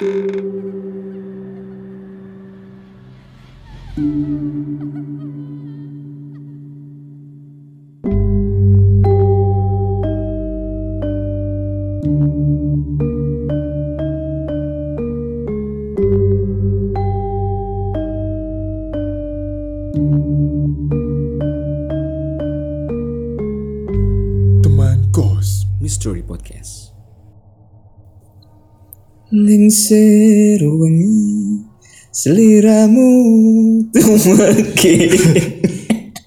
Thank you. Lingsir wengi seliramu tumeki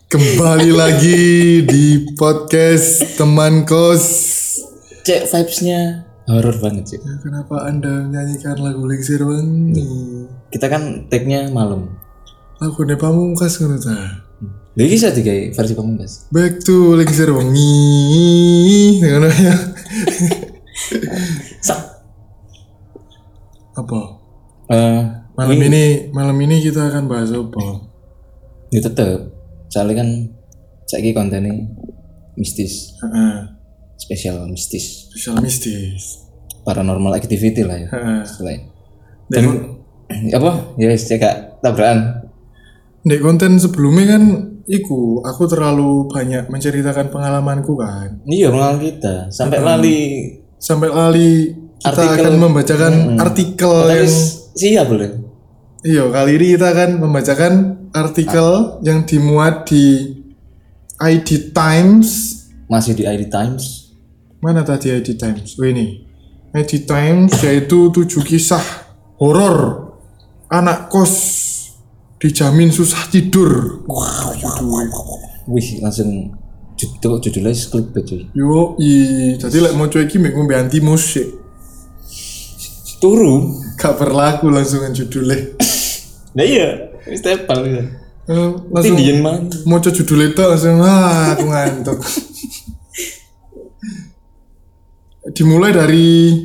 Kembali lagi di podcast teman kos. cek vibesnya horror banget sih Ya, kenapa anda menyanyikan lagu Lingsir Wengi? kita kan tag-nya malam Lagu ne pamungkas ngono ta. jadi bisa tiga versi pamungkas Back to Lingsir Wengi. Ngono ya. sak Apa? eh Malam ini malam ini kita akan bahas apa? ya tetep soalnya kan saya kontennya mistis Heeh. spesial mistis Spesial mistis. paranormal activity lah ya selain Dan apa ya yes, cek tabrakan di konten sebelumnya kan iku aku terlalu banyak menceritakan pengalamanku kan. iya mengenal kita sampai lali Sampai lali kita Artikel. akan membacakan artikel yang Terus siap boleh Iya, kali ini kita akan membacakan artikel yang dimuat di ID Times. masih di ID Times Mana tadi ID Times? Oh ini. ID Times yaitu tujuh kisah horor anak kos dijamin susah tidur. wih langsung judul judulnya clickbait cuy Yo, i, jadi lek mau cuek iki mek ngombe anti musik. Turu Gak berlaku langsung judulnya. nah iya stepal ya Eh, langsung Tindian man mau judul itu langsung ah aku ngantuk. Dimulai dari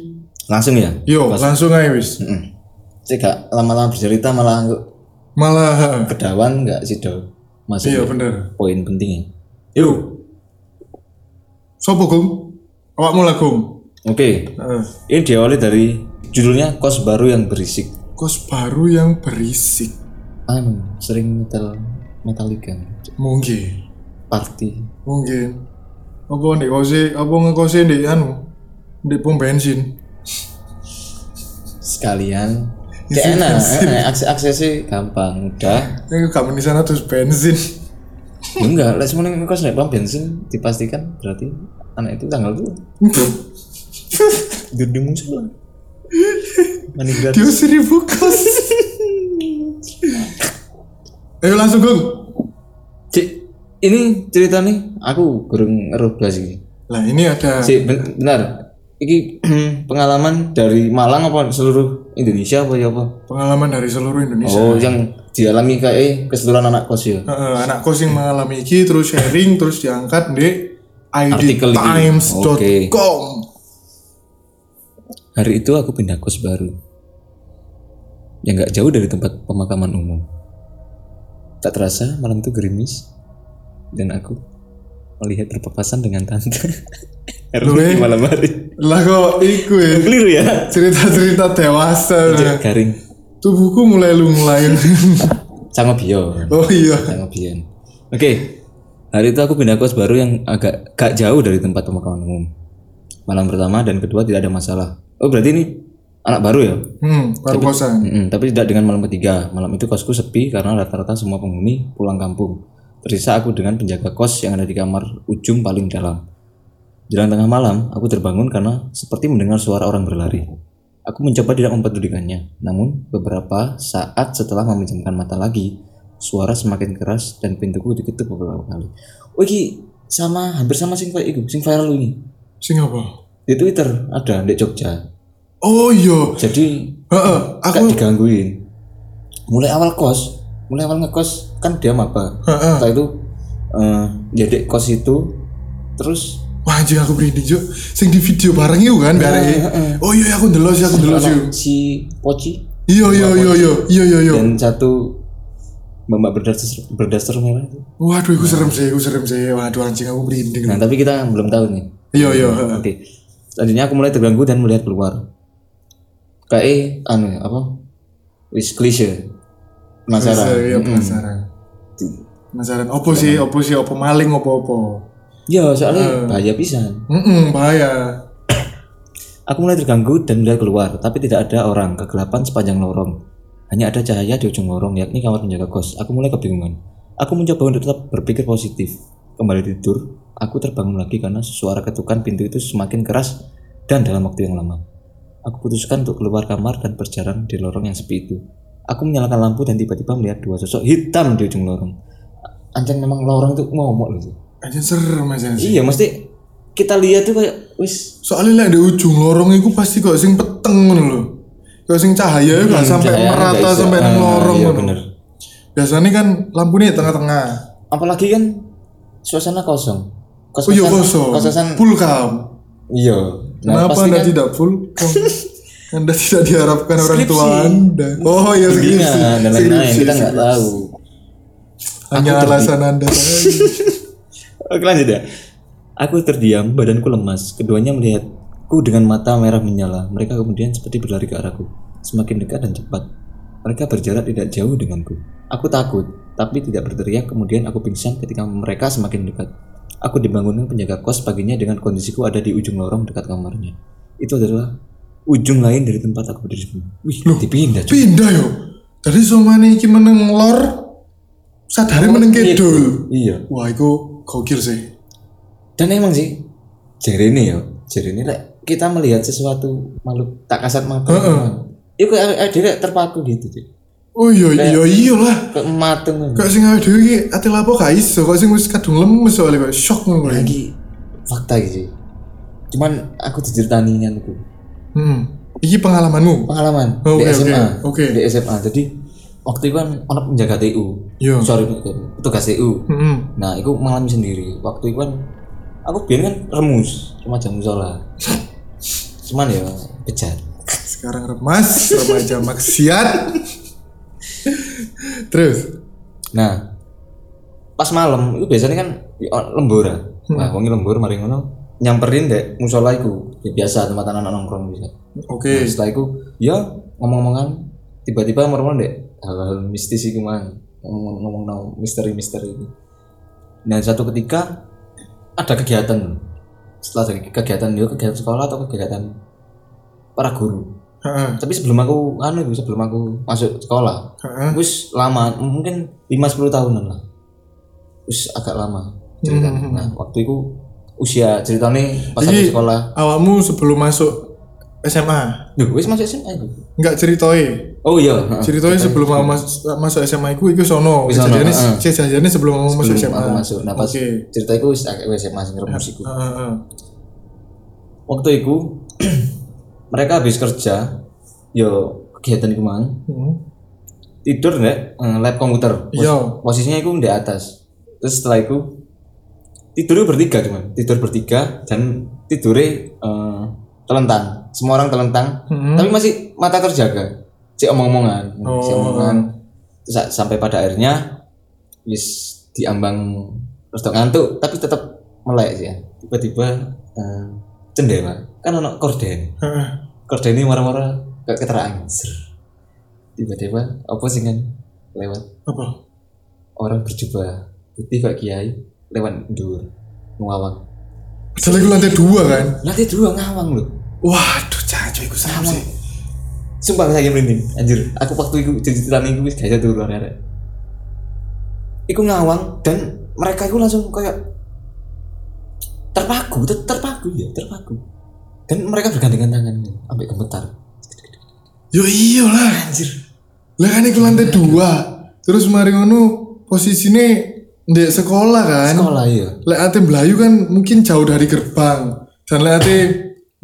langsung ya yo langsung aja wis. saya gak lama-lama bercerita malah Malah kedawan nggak sih do masuk iya ya. bener. poin pentingnya Yo. Sopo Gung? Awakmu lah Gung. oke Heeh. ini diawali dari judulnya kos baru yang berisik Kos baru yang berisik. anu sering metal metalika Mungkin. party Mungkin. Apa nih kose, apa ngekose di anu di pom bensin. sekalian kayak enak enak, akses aksesnya gampang udah Ini kamu di sana terus bensin. Ya enggak lah semuanya ngekos naik pom bensin dipastikan berarti anak itu tanggal dua Duduk musola gratis Dia seribu kos. Ayo langsung Gung. Cik, ini cerita nih aku kurang ngeruh belas ini Lah ini ada Cik, ben- benar ini pengalaman dari Malang apa seluruh Indonesia apa ya apa pengalaman dari seluruh Indonesia. oh yang dialami kayak eh, keseluruhan anak kos ya Heeh, anak kos yang mengalami iki terus sharing terus diangkat di Artikel iki. Hari itu aku pindah kos baru yang nggak jauh dari tempat pemakaman umum. Tak terasa malam itu gerimis dan aku melihat berpapasan dengan tante. Erwin di eh? malam hari. Lah kok iku ya Keliru ya. cerita-cerita dewasa. Cek garing. Tubuhku mulai lunglai. Sangat bio. oh iya. Sangat bian. Oke. Hari itu aku pindah kos baru yang agak gak jauh dari tempat pemakaman umum. Malam pertama dan kedua tidak ada masalah. Oh berarti ini anak baru ya? Hmm, baru kosan. Mm-mm, tapi tidak dengan malam ketiga. Malam itu kosku sepi karena rata-rata semua penghuni pulang kampung. Tersisa aku dengan penjaga kos yang ada di kamar ujung paling dalam. Jelang tengah malam, aku terbangun karena seperti mendengar suara orang berlari. Aku mencoba tidak mempedulikannya, namun beberapa saat setelah memejamkan mata lagi, suara semakin keras dan pintuku diketuk beberapa kali. Oh iki sama hampir sama sing sing viral ini. Sing apa? Di Twitter ada di Jogja. Oh iya. Jadi Heeh, gak aku digangguin mulai awal kos mulai awal ngekos kan dia maba Heeh. setelah itu eh jadi kos itu terus Wah anjing aku merinding Juk. Sing di video bareng itu kan bareng. Oh iya aku ndelok sih aku ndelok sih. si Poci Iya iya iya iya iya iya iya. dan satu mbak berdaster berdaster merah itu. Waduh aku serem sih, aku serem sih. Waduh anjing aku merinding. nah tapi kita belum tahu nih Iya iya. oke selanjutnya aku mulai terganggu dan melihat keluar kayak anu apa wis klise penasaran Iya, penasaran. Penasaran opo sih, opo sih, opo maling, opo opo. ya soalnya bahaya pisan Mm bahaya. Aku mulai terganggu dan mulai keluar, tapi tidak ada orang, kegelapan sepanjang lorong. Hanya ada cahaya di ujung lorong, yakni kamar penjaga kos. Aku mulai kebingungan. Aku mencoba untuk tetap berpikir positif. Kembali tidur, aku terbangun lagi karena suara ketukan pintu itu semakin keras dan dalam waktu yang lama. Aku putuskan untuk keluar kamar dan berjalan di lorong yang sepi itu. Aku menyalakan lampu dan tiba-tiba melihat dua sosok hitam di ujung lorong. Anjing memang lorong itu ngomong loh. Aja serem aja sih. Iya, mesti kita lihat tuh kayak wis Soalnya lek di ujung lorong itu pasti kok sing peteng ngono lho. Kok sing cahaya itu gak sampai cahaya merata sampai nang Ah, lorong iya, bener. Biasanya kan lampunya di tengah-tengah. apalagi kan suasana kosong kos Oh iya kosong. kosan Full kam. iya nah, Kenapa Anda kan tidak full kam? anda tidak diharapkan orang tua Skripsi. Anda. Oh iya skripsi. bimbingan dan lain-lain Skripsi, kita nggak skripsi. tahu Hanya alasan Anda saja. oke lanjut ya aku terdiam badanku lemas keduanya melihatku dengan mata merah menyala mereka kemudian seperti berlari ke arahku semakin dekat dan cepat mereka berjarak tidak jauh denganku aku takut tapi tidak berteriak kemudian aku pingsan ketika mereka semakin dekat aku dibangunkan penjaga kos paginya dengan kondisiku ada di ujung lorong dekat kamarnya itu adalah ujung lain dari tempat aku berdiri wih dipindah cuy. Pindah yo. Jadi somane iki meneng lor sadari meneng kidul. iya Wah, itu gokil sih. dan emang sih jari ini ya jari ini like, kita melihat sesuatu makhluk tak kasat mata itu kayak dia kayak terpaku gitu cuy. Oh iya iya iya lah. kayak matung Kok sing awake dhewe iki ati lapo gak iso, kok sing wis kadung lemes soalnya kok shock ngono lagi. lagi fakta gitu sih cuman aku diceritani aku Hmm. Iki pengalamanmu. pengalaman Oke, di SMA oke, oke. di SMA jadi waktu itu kan orang penjaga TU Iya. sorry petugas TU Heeh. nah itu mengalami sendiri waktu itu kan aku biar kan remus cuma jam musola cuman ya kejar Sekarang remas, remaja maksiat. Terus. Nah, pas malam itu biasanya kan lembur. ya. Nah, wongi lembur mari ngono nyamperin dek musola iku. Ya, biasa tempat anak nongkrong bisa. Oke. Nah, setelah itu ya ngomong-ngomongan tiba-tiba mereka dek hal-hal mistis iku man ngomong-ngomong no misteri-misteri itu. Nah, satu ketika ada kegiatan. Setelah dari kegiatan itu kegiatan sekolah atau kegiatan para guru. Heeh. Tapi sebelum aku anu itu sebelum aku masuk sekolah, Heeh. wis lama mungkin 5-10 tahunan lah wis agak lama ceritanya nah waktu itu usia ceritanya pas aku Jadi- sekolah Awakmu sebelum masuk SMA Duh, wis masuk SMA itu enggak ceritoi. oh iya heeh. Ceritoi sebelum kamu mas- masuk SMA iku iku sono. Kejadiannya heeh. kejadiannya sebelum kamu masuk Sebelum SMA. aku masuk nah pas Oke. cerita itu wis agak wis SMA sing Heeh, heeh. waktu itu mereka habis kerja yo kegiatan mang. Heeh. tidur nek eh, lab komputer. Pos- Iya. posisinya itu di atas. Terus setelah itu tidurnya bertiga cuman. Tidur bertiga dan tidurnya eh, telentang. Semua orang telentang Hmm. tapi masih mata terjaga. Si omong-omongan si Oh. omongan Terus sa- sampai pada akhirnya wis diambang terus ngantuk tapi tetap melek sih ya. Tiba-tiba eh, jendela kan ono korden. Korden ini marah-marah kayak keterangan tiba-tiba apa sih kan lewat. Apa? orang berjubah putih kayak kiai lewat dur ngawang. Padahal iku lantai dua kan. nanti dua ngawang loh Waduh, caco iku serem sih. sumpah saya merinding. Anjir aku waktu itu jadi cerita itu wis gak turun arek. Iku ngawang dan mereka itu langsung kayak terpaku, ter- terpaku ya, terpaku. Dan mereka bergandengan tangan sampai gemetar. Yo iya lah. Anjir. Lah kan iku lantai dua. Terus mari ngono posisinya di sekolah kan. Sekolah ya. Lek ate Melayu kan mungkin jauh dari gerbang. Dan lek ate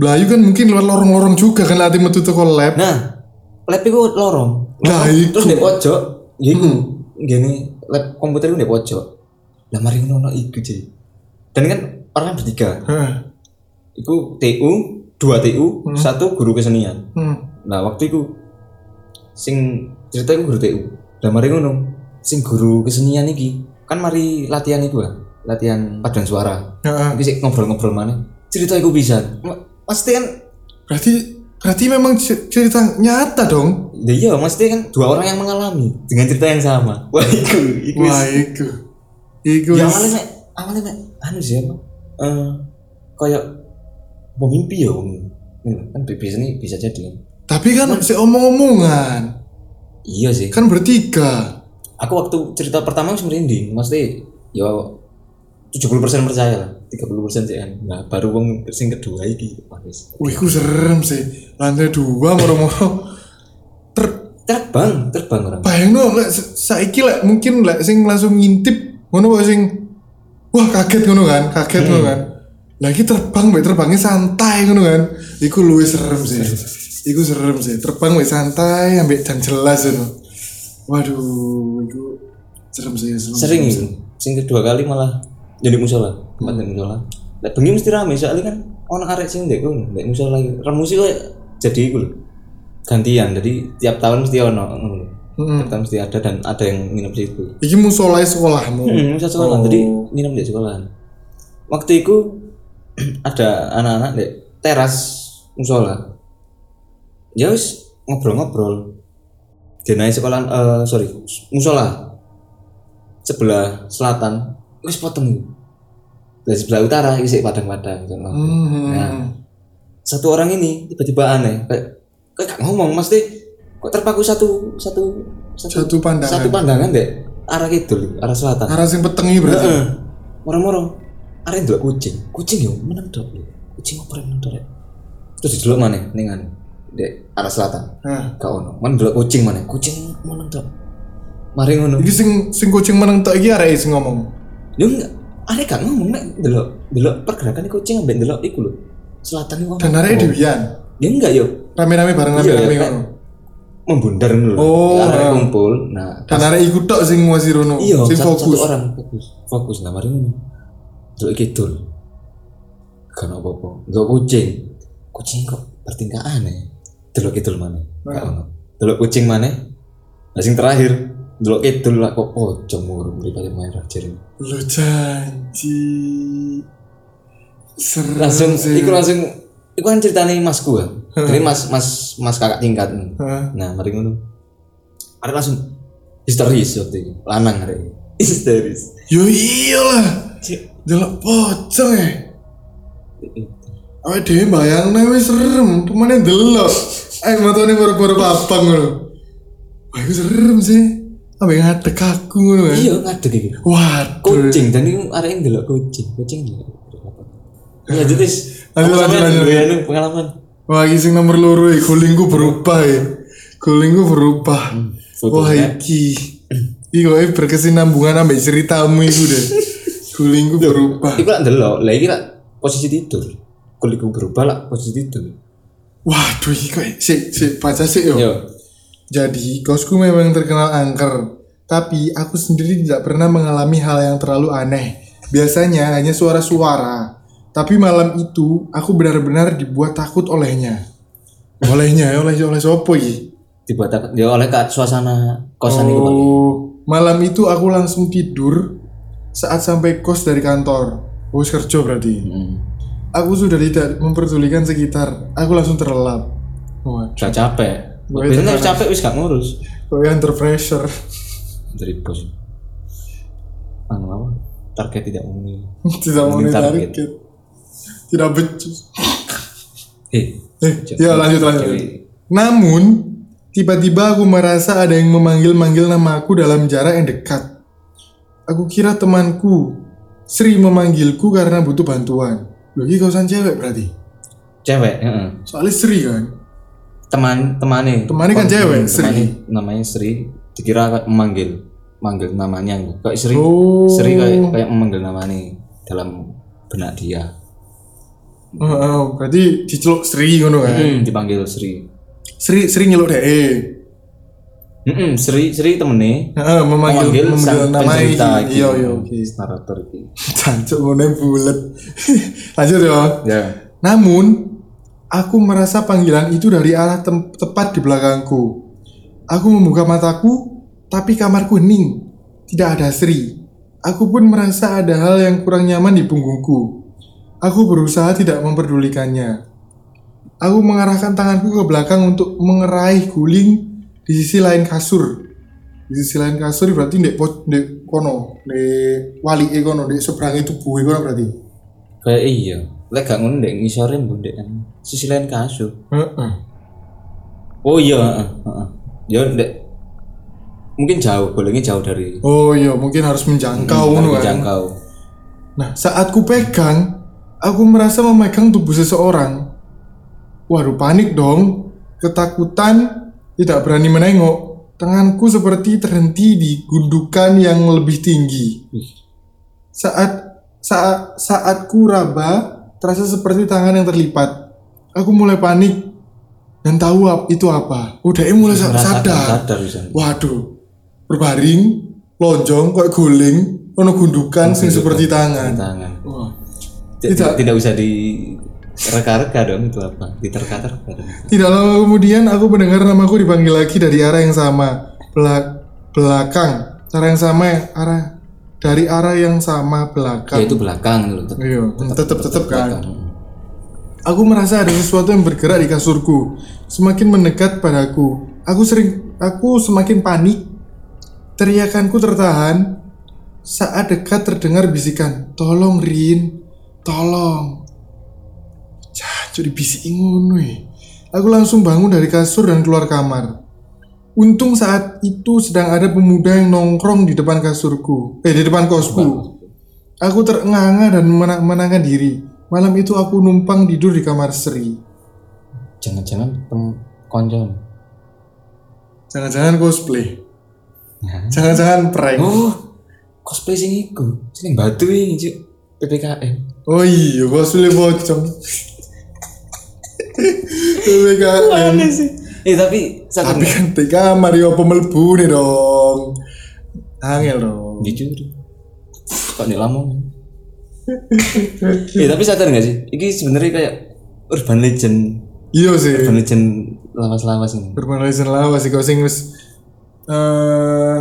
Melayu kan mungkin lewat lorong-lorong juga kan lek ate metu teko lab. Nah, lab itu lorong. Lorong. iku. Terus di pojok, ya iku. Gini, lab komputer itu di pojok. Lah mari ngono iku jadi. Dan kan orang bertiga. Heeh. Iku TU, dua TU, satu guru kesenian. Hmm. Nah, waktu itu sing cerita iku guru TU. Lah mari ngono, sing guru kesenian iki kan mari latihan itu lah, latihan paduan suara. Heeh. Iki sik ngobrol-ngobrol mana? Cerita iku bisa. Pasti kan Berarti Berarti memang cer- cerita nyata dong. Ya iya, maksudnya kan dua orang yang mengalami dengan cerita yang sama. Wah, itu, itu. Wah, iku. Iku. ya awalnya mek, awalnya mek, anu sih apa? Eh, kayak mau mimpi ya, Om. Hmm, kan bisa nih bisa jadi. Tapi kan si omong-omongan. Iya sih. Kan bertiga. Aku waktu cerita pertama wis merinding, maksudnya ya 70% percaya lah, 30% sih kan. Nah, baru wong sing kedua iki wah, wis. Wih, iku serem sih. Lantai dua moro-moro. Ter Terbang, terbang orang. bayangno lek sa- saiki lek mungkin lek sing langsung ngintip ngono kok sing wah kaget ngono kan, kaget ngono kan. Lagi terbang mbek terbangnya santai ngono kan. Iku luwih serem sih. Iku serem sih. Terbang mbek santai ambek dan jelas ngono. Waduh, iku serem sih, serem. Sering serem, itu. Sing kedua kali malah jadi musola, tempat di musola. Lek bengi mesti rame soalnya kan ono arek sing ndek kono, ndek musola iki. Remusi kok jadi iku lho. Gantian, jadi tiap tahun mesti ono ngono. Tiap tahun mesti ada dan ada yang nginep di situ. Iki musola sekolahmu. Hmm, musola sekolah. Jadi nginep di sekolahan. Waktu itu ada anak-anak di teras musola. Ya wis ngobrol-ngobrol. Dia naik sekolahan eh sorry, musola. Sebelah selatan wis potong. Dari sebelah utara isi padang-padang gitu. Hmm. Nah, satu orang ini tiba-tiba aneh kayak kayak gak ngomong mesti kok terpaku satu satu Satu pandangan. satu pandangan deh arah kidul arah selatan Arah sing petengi berarti. Heeh. Arek ndelok kucing. Kucing yo meneng tok lho. Kucing apa yang meneng tok rek. Terus didelok maneh ning anu dek arah selatan. Nah, Gak ono. Man ndelok kucing maneh. Kucing meneng tok. Mari ngono. iki sing sing kucing meneng tok iki arek sing ngomong. Yo enggak. Arek gak ngomong nek ndelok ndelok pergerakan kucing ambek ndelok iku lho. Selatan iku. Dan arek dhewean. Ya enggak yo. Rame-rame bareng Iya, rame-rame ngono. Membundar ngono lho. Oh, arek kumpul. Nah, Dan arek iku tok sing nguasai rono. iya sing fokus. satu orang fokus fokus nah mari ngono delok kidul kan apa-apa. Delok kucing. Kucing kok bertingkah aneh delok kidul mana gak ono. Delok kucing mana nah sing terakhir delok kidul lah kok oh jemur mripate merah jere Lu janji. Serem langsung sih. iku langsung iku kan ceritanya masku kan jadi mas mas mas kakak tingkat nah mari ngono. Ada langsung histeris waktu itu. Lanang hari histeris. Yo iyalah. Delok pocong ya. Awake dhewe bayangne wis serem, pemane delok. Ayo matane baru-baru papang ngono. Wah, serem sih. Ambek ngadek aku ngono kan. iya ngadeg iki Waduh. kucing dan ada yang delok kucing kucing delok lanjut tis Lanjut, lanjut, lanjut. lanjut pengalaman Wah, iki sing nomor loro ya, gulingku berubah ya. Gulingku berubah. Wah, fotonya. iki. Iki berkesinambungan ambek ceritamu iku deh. Gulingku berubah. Iku lah delok, lah iki lah posisi tidur. Kuliku berubah lah posisi tidur. Waduh, iki kok sik sik baca sik yo. Yo, Jadi, kosku memang terkenal angker. Tapi aku sendiri tidak pernah mengalami hal yang terlalu aneh. Biasanya hanya suara-suara. Tapi malam itu aku benar-benar dibuat takut olehnya. Olehnya, oleh oleh sopo iki? tiba takut ya oleh suasana kosan itu. Oh, malam itu aku langsung tidur saat sampai kos dari kantor. Oh, wis kerja berarti. Hmm. Aku sudah tidak memperdulikan sekitar. Aku langsung terlelap. Wah, Udah capek. Gue Biasanya terkenal. capek wis gak ngurus. kok under pressure. Dari bos. Anu apa? Target tidak memenuhi. tidak Mending target. target. Tidak becus. Eh, Eh, ya lanjut lanjut. Namun, tiba-tiba aku merasa ada yang memanggil-manggil nama aku dalam jarak yang dekat. Aku kira temanku Sri memanggilku karena butuh bantuan. Loh, ini kausan cewek berarti. cewek, heeh. Soalnya Sri kan. Teman temane. Temannya kan cewek, Sri. Temane namanya Sri. Dikira memanggil manggil namanya kayak Sri. Oh. Sri kayak kayak memanggil namanya dalam benak dia. Oh, oh, berarti diceluk Sri ngono kan. Hmm, dipanggil Sri. Sri Sri nyeluk deh. Hmm, Sri Sri temene Heeh, memanggil memanggil memanggil nama iki. iki. Iya, iya, oke. Narator iki. Cancuk ngono bulet. Lanjut ya. Ya. Namun, aku merasa panggilan itu dari arah tepat di belakangku. Aku membuka mataku, tapi kamarku hening. Tidak ada Sri. Aku pun merasa ada hal yang kurang nyaman di punggungku. Aku berusaha tidak memperdulikannya. aku mengarahkan tanganku ke belakang untuk mengeraih guling di sisi lain kasur. Di sisi lain kasur berarti ndek pos ndek kono, ndek wali e kono, ndek seberang itu buwe kono berarti. kayak iya lek gak ngono ndek ngisore mbok ndek sisi lain kasur Heeh. oh iya heeh heeh ya ndek mungkin jauh bolehnya jauh dari Oh iya, mungkin harus menjangkau ngono kan. jangkau Nah, saat ku pegang, aku merasa memegang tubuh seseorang. Waduh, panik dong. Ketakutan, tidak berani menengok. Tanganku seperti terhenti di gundukan yang lebih tinggi. Saat saat saat ku raba, terasa seperti tangan yang terlipat. Aku mulai panik dan tahu ap- itu apa. Udah mulai sa- Merasakan, sadar. sadar Waduh, berbaring, lonjong, kayak guling, ono gundukan sing seperti tangan. tangan Wah, tidak tidak usah di reka-reka dong itu apa diterka-terka dong Tidak lama kemudian aku mendengar namaku dipanggil lagi dari arah yang sama, Belak- belakang, arah yang sama, arah dari arah yang sama ya belakang. itu belakang loh tetap Iya, tetap tetap kan. belakang. Aku merasa ada sesuatu yang bergerak di kasurku, semakin mendekat padaku. Aku sering, aku semakin panik. Teriakanku tertahan. Saat dekat terdengar bisikan, tolong Rin, tolong. Cacu dibisiki ngono eh. Aku langsung bangun dari kasur dan keluar kamar. Untung saat itu sedang ada pemuda yang nongkrong di depan kasurku, eh di depan kosku. Aku terengah-engah dan menangkan diri. Malam itu aku numpang tidur di kamar Sri. jangan-jangan tem konco Jangan-jangan cosplay. Jangan-jangan prank. oh cosplay sing iku sing batu ini cuk PPKM Oh iya, cosplay pocong. PPKM. sih eh tapi satu Tapi kan ya apa mlebu nih dong. Angel dong. dicuri kok nih lamongan eh tapi sadar gak sih ini sebenarnya kayak urban legend Iya sih. urban legend lawas-lawas ini Urban Legend lawas sih kau sing wis eh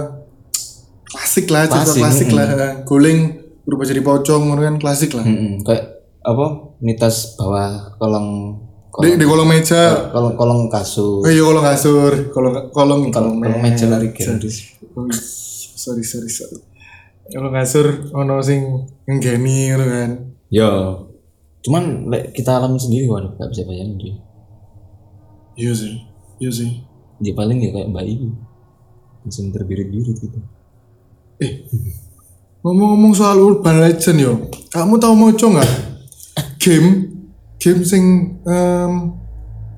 klasik lah, cerita Klasik, klasik lah. Guling berubah jadi pocong kan klasik lah. Mm-mm, kayak apa mitos bawah kolong Di, di kolong meja. kolong kolong kasur Oh iya kolong kasur, kolong kolong kolong kolong meja lari iya. sorry sorry sorry. Kalau kasur ono sing nggeni ngono kan. yo cuman kita alami sendiri waduh gak bisa bayangin dia Iya sih. Iya sih. dia paling ya kayak mbak ibu langsung terbirit-birit gitu Eh. Ngomong-ngomong soal urban legend yo. Kamu tahu moco nggak? Game game sing em,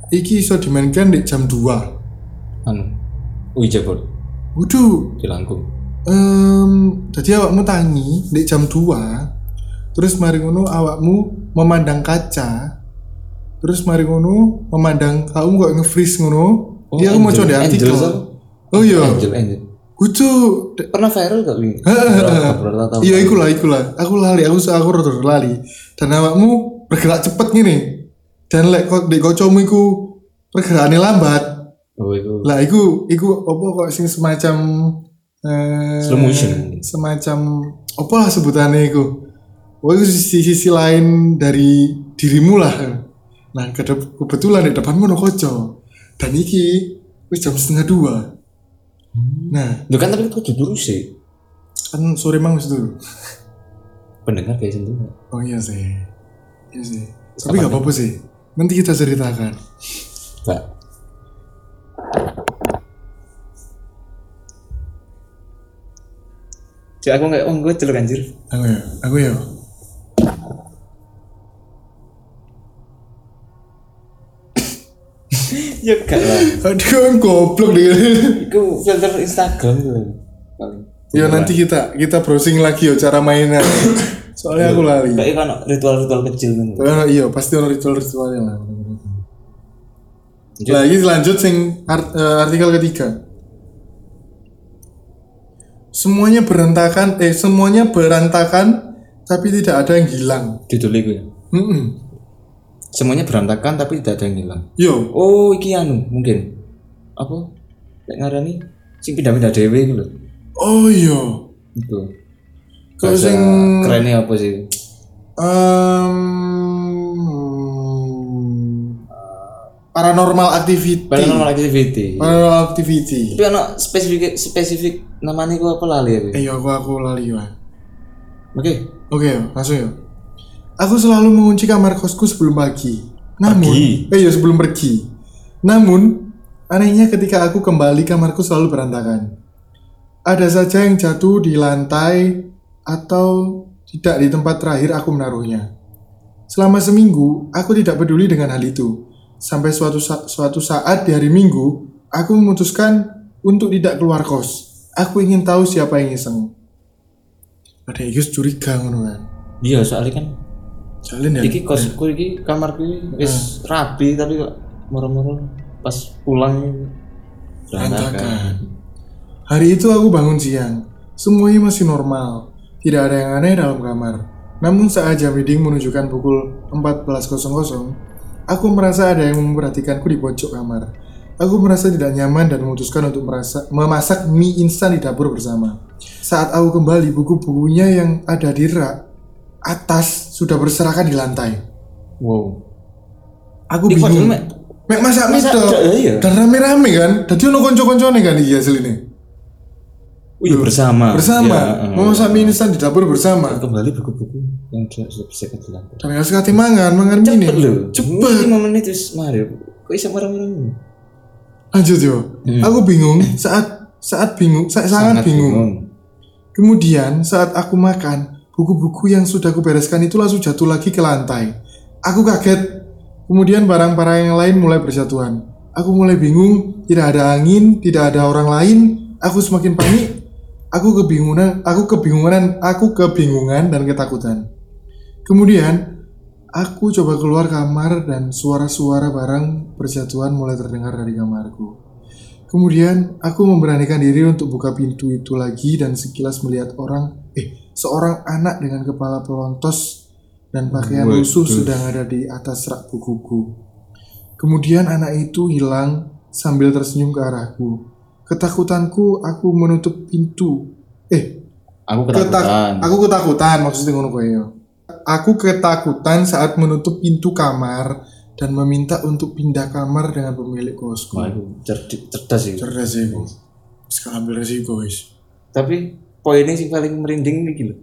iki iso dimainkan di jam 2. anu wih jebol Waduh, di langkung em jadi awakmu tangi di jam 2. Terus mari ngono awakmu memandang kaca. Terus mari ngono memandang kamu kok nge-freeze ngono. Oh, Iya aku mau coba di artikel. Oh iya. angel angel Waduh, pernah viral gak tahun Iya, ikulah, ikulah. Aku lali, aku aku rada lali. Dan awakmu bergerak cepet gini. Dan lek kok di kocomu iku pergerakannya lambat. oh itu Lah, iku iku apa kok sing semacam eh, Slow motion. Semacam apa lah sebutannya iku. Oh, itu sisi sisi lain dari dirimu lah. Nah, kedep- kebetulan di depanmu no koco. Dan iki wis jam setengah dua. Nah, Duh kan tapi itu terus sih kan sore mang wis dulu. pendengar kayak sendiri Oh iya sih. Iya sih. Tapi gak apa-apa sih. Nanti kita ceritakan. Mbak Cuk aku nggak, oh gue celuk anjir. Aku ya, aku ya. Ya gak lah. Aduh, kan goblok deh. Iku filter Instagram tuh paling. Ya nanti kita kita browsing lagi yo cara mainnya. Soalnya aku lali. Kayak kan ritual-ritual kecil kan. Oh, iya, pasti ada ritual-ritualnya lah. Lagi lanjut sing art- eh, artikel ketiga. Semuanya berantakan, eh semuanya berantakan, tapi tidak ada yang hilang. Judulnya gue. Mm-mm. Semuanya berantakan tapi tidak ada yang hilang. Yo, Oh, iki anu mungkin. Apa? Lek ngarani sing pindah-pindah dhewe iku lho. Oh iya. Itu. Kalau sing- kerennya apa sih? Em, paranormal activity. paranormal activity Paranormal activity. tapi ono spesifik spesifik namanya gua apa lali Eh, yo, aku aku lali ya. oke Oke, langsung yo. Aku selalu mengunci kamar kosku sebelum pagi. Namun, Pergi? eh yo sebelum pergi. Namun, anehnya ketika aku kembali kamarku selalu berantakan. Ada saja yang jatuh di lantai atau tidak di tempat terakhir aku menaruhnya. Selama seminggu, aku tidak peduli dengan hal itu. Sampai suatu sa- suatu saat di hari Minggu, aku memutuskan untuk tidak keluar kos. Aku ingin tahu siapa yang iseng. Ada Igus curiga ngono kan. iya soalnya kan Jalin ya. iki kosku iki kamarku iki wis rapi tapi kok moro-moro pas pulang Berantakan. Hari itu aku bangun siang. Semuanya masih normal. Tidak ada yang aneh dalam kamar. Namun saat jam reading menunjukkan pukul 14.00, aku merasa ada yang memperhatikanku di pojok kamar. Aku merasa tidak nyaman dan memutuskan untuk merasa, memasak mie instan di dapur bersama. Saat aku kembali, buku-bukunya yang ada di rak atas sudah berserakan di lantai. wow Aku Ini bingung. mek masak mie tok, iya. Dan rame-rame kan. Tadi ono konco-koncone kan iki asline. oh iya bersama. Bersama. Ya, mau masak mie instan di dapur bersama. Kembali buku-buku yang sudah sudah bersekat di lantai dan nggak sekali mangan mangan mie cepet lho cepet. Lima menit wis mari. Kok bisa marah-marah lanjut yo. Aku bingung saat saat bingung saat sangat, bingung. kemudian saat aku makan buku-buku yang sudah aku bereskan itu langsung jatuh lagi ke lantai. Aku kaget. Kemudian barang-barang yang lain mulai berjatuhan. Aku mulai bingung tidak ada angin tidak ada orang lain. Aku semakin panik aku kebingungan aku kebingungan aku kebingungan dan ketakutan kemudian Aku coba keluar kamar dan suara-suara barang berjatuhan mulai terdengar dari kamarku. Kemudian aku memberanikan diri untuk buka pintu itu lagi dan sekilas melihat orang, eh, seorang anak dengan kepala pelontos dan pakaian lusuh sedang ada di atas rak bukuku. Kemudian anak itu hilang sambil tersenyum ke arahku. Ketakutanku, aku menutup pintu. Eh, aku Ketak- ketakutan aku ketakutan maksudnya ngono kowe yo. Aku ketakutan saat menutup pintu kamar dan meminta untuk pindah kamar dengan pemilik kosku. Itu cerdik cerdas sih Cerdas sih, Bu. Sekarang ambil resiko, guys. tapi poinnya sih paling merinding nih gitu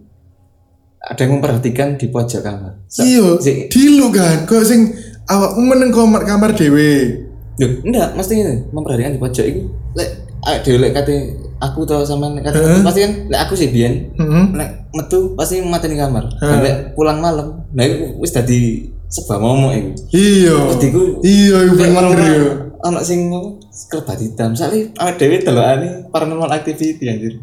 ada yang memperhatikan di pojok kamar Iya, si- dilu kan. Kok sing awakmu meneng kamar kamar dhewe. Duh, enggak, mesti ini memperhatikan di pojok itu. Lek ah, dhewe lek kate aku tau sama kate pasti kan lek aku sih biyen Heeh. lek metu pasti mateni kamar. Lek pulang malam, nah itu wis dadi sebab momok iku. Iya. Iku Iya, iku bener yo. ana sing apa, kelebat hitam. Soalnya awake dhewe delokane paranormal activity anjir.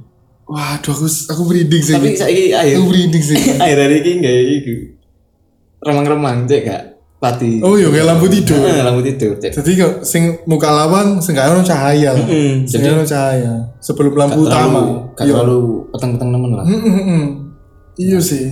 Waduh, aku aku merinding sih. Tapi saiki akhir Aku merinding sih. akhir hari iki enggak iku. Remang-remang cek gak pati. Oh iya, kayak lampu tidur. Heeh, lampu tidur. Jadi kok sing muka lawang sing gak ono cahaya lah. Sing jadi ono cahaya. Sebelum lampu utama. gak terlalu peteng-peteng nemen lah. Mm, mm, mm. Iya sih.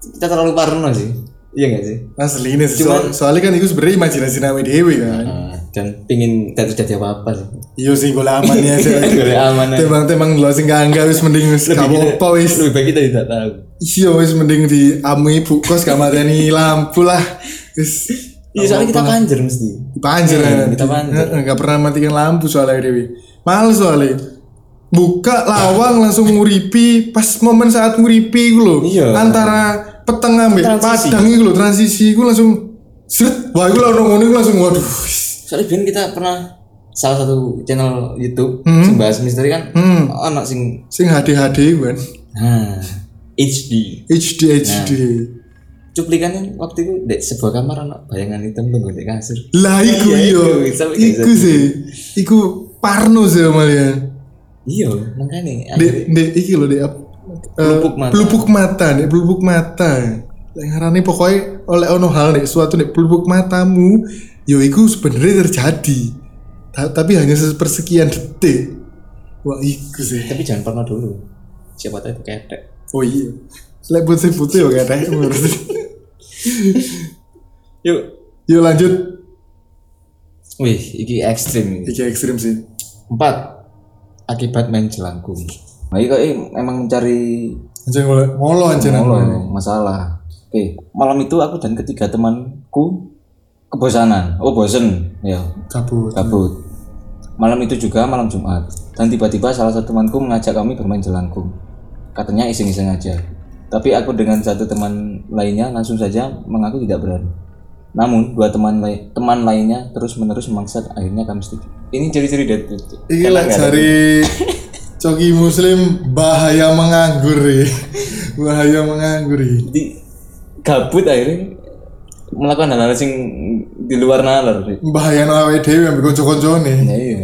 kita terlalu parno sih iya gak sih Asli ini sih. Soal- soalnya kan itu sebenarnya imajinasi nawe dewi kan. Nah, dan pingin tidak terjadi apa-apa sih Iya sih gue amannya aja. Golek aman aja. Temang-temang lo sing gak enggak wis mending wis gak apa wis. lebih baik kita tidak tahu Iya wis mending di amu ibu kos gak mateni lampu lah. Iya soalnya kita panjer mesti panjer Iya, kan. kita panjer. Heeh, Gak pernah matikan lampu soalnya dewi. Males soalnya. Buka lawang langsung nguripi pas momen saat nguripi gue loh Iya. antara peteng Transisi. padang itu loh transisi gue langsung seret wah gue langsung ngono iku langsung waduh soalnya Ben kita pernah salah satu channel YouTube Hmm. bahas misteri kan anak sing sing HD HD kan nah HD HD HD cuplikannya waktu itu di sebuah kamar anak bayangan hitam tunggu di kasur. Lah iku Iya, iya. iku, kayak sih. Iku parno sih malian iya makanya. Akhirnya dek iki loh dek apa Pelupuk mata. pelupuk mata dek pelupuk mata. Ngarani pokoknya oleh ono hal dek suatu dek pelupuk matamu yo iku sebenarnya terjadi. Ta- tapi hanya sepersekian detik. Wah iku sih. Tapi jangan pernah dulu. Siapa tahu itu ketek. Oh iya. Lek putih putih ya berarti yuk. Yuk lanjut. Wih iki ekstrim ini. Iki ekstrim sih. Empat, akibat main jelangkung. Nah, ini kok emang mencari anjing ngolo ngolo anjing molo ya, masalah. Oke, malam itu aku dan ketiga temanku kebosanan. Oh bosen. Ya. Kabut. Kabut. Malam itu juga malam Jumat. Dan tiba-tiba salah satu temanku mengajak kami bermain jelangkung. Katanya iseng-iseng aja tapi aku dengan satu teman lainnya langsung saja mengaku tidak berani namun dua teman lai- teman lainnya terus menerus memaksa akhirnya kami setuju ini ciri-ciri dead Iki lah dari Coki Muslim bahaya menganggur ya. bahaya menganggur ya. jadi gabut akhirnya melakukan hal-hal sing di luar nalar. Bahaya no awake dhewe ambek kanca-kancane. ya iya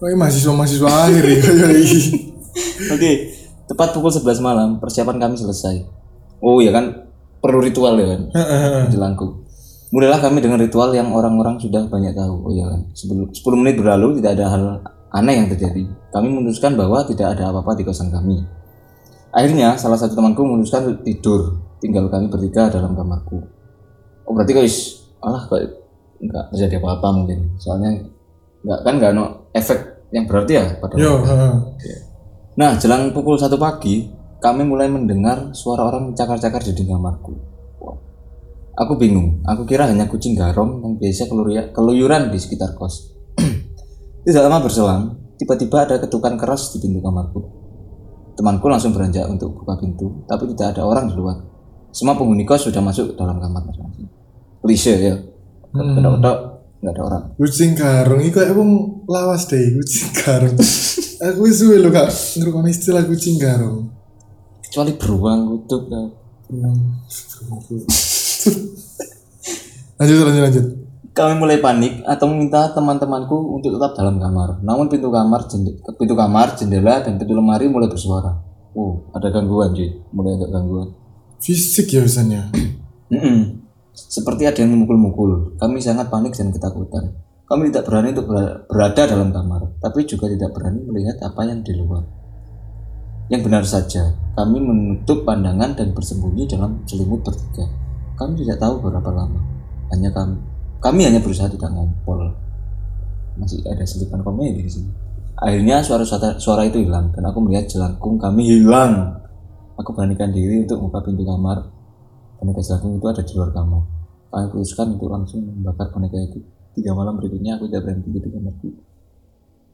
Kok mahasiswa-mahasiswa akhir ya kaya iki. Oke, tepat pukul 11 malam persiapan kami selesai. Oh ya kan perlu ritual ya kan, Heeh. jelangkung. Mulailah kami dengan ritual yang orang-orang sudah banyak tahu. Oh ya kan, sebelum 10 menit berlalu tidak ada hal aneh yang terjadi. Kami memutuskan bahwa tidak ada apa-apa di kosan kami. Akhirnya salah satu temanku memutuskan tidur, tinggal kami bertiga dalam kamarku. Oh berarti guys, alah kok nggak terjadi apa-apa mungkin. Soalnya nggak kan nggak no efek yang berarti ya pada Yo, heeh. Nah, jelang pukul satu pagi, kami mulai mendengar suara orang mencakar-cakar di dinding kamarku. Wah. Aku bingung. Aku kira hanya kucing garong yang biasa keluyuran di sekitar kos. Tidak lama berselang, tiba-tiba ada ketukan keras di pintu kamarku. Temanku langsung beranjak untuk buka pintu, tapi tidak ada orang di luar. Semua penghuni kos sudah masuk dalam kamar masing-masing. Klise ya. Kedok-kedok, nggak ada orang. Kucing karung iku kayak wong lawas deh kucing karung. Aku suwe lho Kak ngrungokne istilah kucing karung. Kecuali beruang, kutub, ya. Hmm. lanjut lanjut lanjut. Kami mulai panik atau meminta teman-temanku untuk tetap dalam kamar. Namun pintu kamar, jende- pintu kamar, jendela, dan pintu lemari mulai bersuara. Oh, ada gangguan cuy. Mulai ada gangguan. Fisik ya biasanya. Seperti ada yang memukul-mukul. Kami sangat panik dan ketakutan. Kami tidak berani untuk ber- berada dalam kamar, tapi juga tidak berani melihat apa yang di luar. Yang benar saja, kami menutup pandangan dan bersembunyi dalam selimut bertiga. Kami tidak tahu berapa lama. Hanya kami, kami hanya berusaha tidak ngompol. Masih ada selipan komedi di sini. Akhirnya suara, suara suara itu hilang dan aku melihat jelangkung kami hilang. Aku beranikan diri untuk buka pintu kamar. Boneka jelangkung itu ada di luar kamar. Kami putuskan untuk langsung membakar boneka itu. Tiga malam berikutnya aku tidak berhenti di kamarku.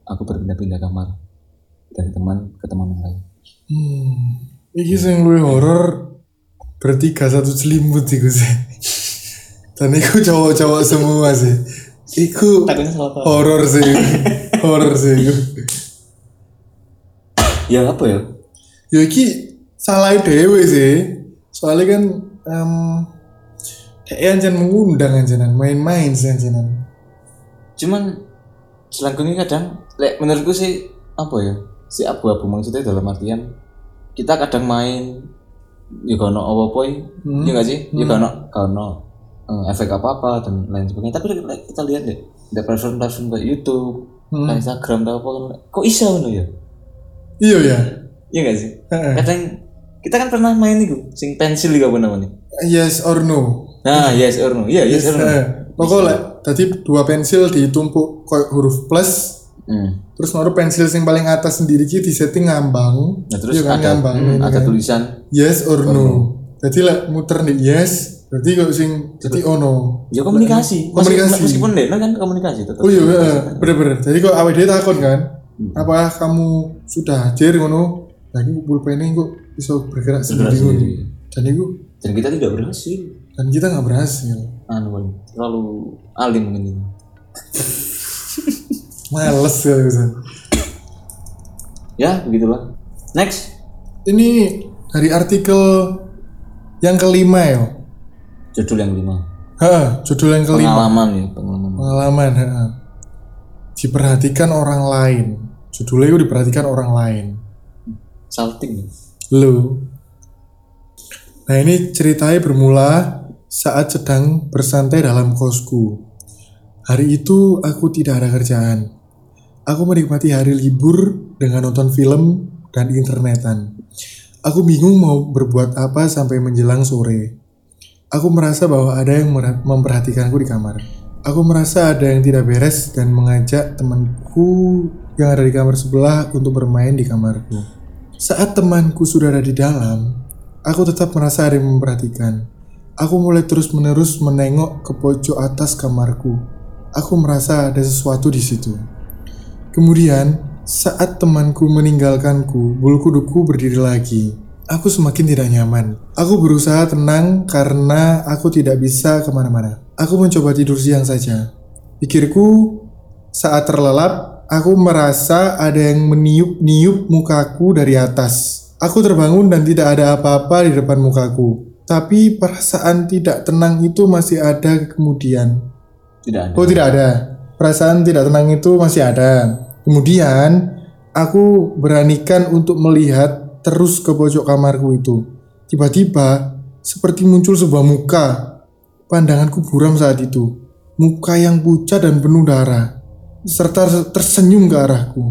Aku berpindah-pindah kamar dari teman ke teman yang lain. Hmm. Iki sing luwih horor bertiga satu selimut iku sih. Dan iku cowok-cowok semua sih. Iku horor sih. horor sih iku. Ya apa ya? Ya iki salah dewe sih. Soalnya kan em kayak anjan mengundang anjanan main-main sih anjanan. Cuman jelangkung ini kadang, lek menurutku sih apa ya? Si abu-abu maksudnya dalam artian kita kadang main ya kono apa apa ya nggak sih? Ya kono kono eh, efek apa apa dan lain sebagainya. Tapi lek kita lihat deh, ada platform-platform kayak YouTube, kayak Instagram atau apa kan, kok iso ngono ya? Iya ya. Iya gak sih? Kadang kita kan pernah main itu, sing pensil juga apa namanya? Yes or no. Nah, yes or no. Iya, yes or no. Eh, pokoknya tadi dua pensil ditumpuk kayak huruf plus Hmm. terus naruh pensil yang paling atas sendiri ki di setting ngambang Nah, terus Iya kan, ada ngambang hmm, ini ada kan. tulisan yes or no jadi lah muter nih yes berarti kok sing jadi oh no ya komunikasi. Komunikasi. Meskipun deh, kan komunikasi tetap. oh iya eh, bener-bener jadi kok awet dia takut kan apa kamu sudah hadir ngono lagi pulpennya kok bisa bergerak sendiri. dan itu Dan kita tidak berhasil. Dan kita nggak berhasil Anu, terlalu alim ini. males kali Ustaz. Ya, begitulah. Next. ini dari artikel yang kelima ya Judul yang lima. Hah, judul yang kelima Pengalaman ya, pengalaman. pengalaman ha. diperhatikan orang lain judulnya itu diperhatikan orang lain Salting. lo nah ini ceritanya bermula saat sedang bersantai dalam kosku hari itu aku tidak ada kerjaan aku menikmati hari libur dengan nonton film dan internetan aku bingung mau berbuat apa sampai menjelang sore Aku merasa bahwa ada yang memperhatikanku di kamar. Aku merasa ada yang tidak beres dan mengajak temanku yang ada di kamar sebelah untuk bermain di kamarku. Saat temanku sudah ada di dalam, aku tetap merasa ada yang memperhatikan. Aku mulai terus-menerus menengok ke pojok atas kamarku. Aku merasa ada sesuatu di situ. Kemudian, saat temanku meninggalkanku, bulu kuduku berdiri lagi. Aku semakin tidak nyaman. Aku berusaha tenang karena aku tidak bisa ke mana-mana. Aku mencoba tidur siang saja. Pikirku, saat terlelap, aku merasa ada yang meniup-niup mukaku dari atas. Aku terbangun dan tidak ada apa-apa di depan mukaku. Tapi perasaan tidak tenang itu masih ada kemudian. Tidak ada. Oh tidak ada. Perasaan tidak tenang itu masih ada. Kemudian aku beranikan untuk melihat terus ke pojok kamarku itu. Tiba-tiba seperti muncul sebuah muka. Pandanganku buram saat itu. Muka yang pucat dan penuh darah. Serta tersenyum ke arahku.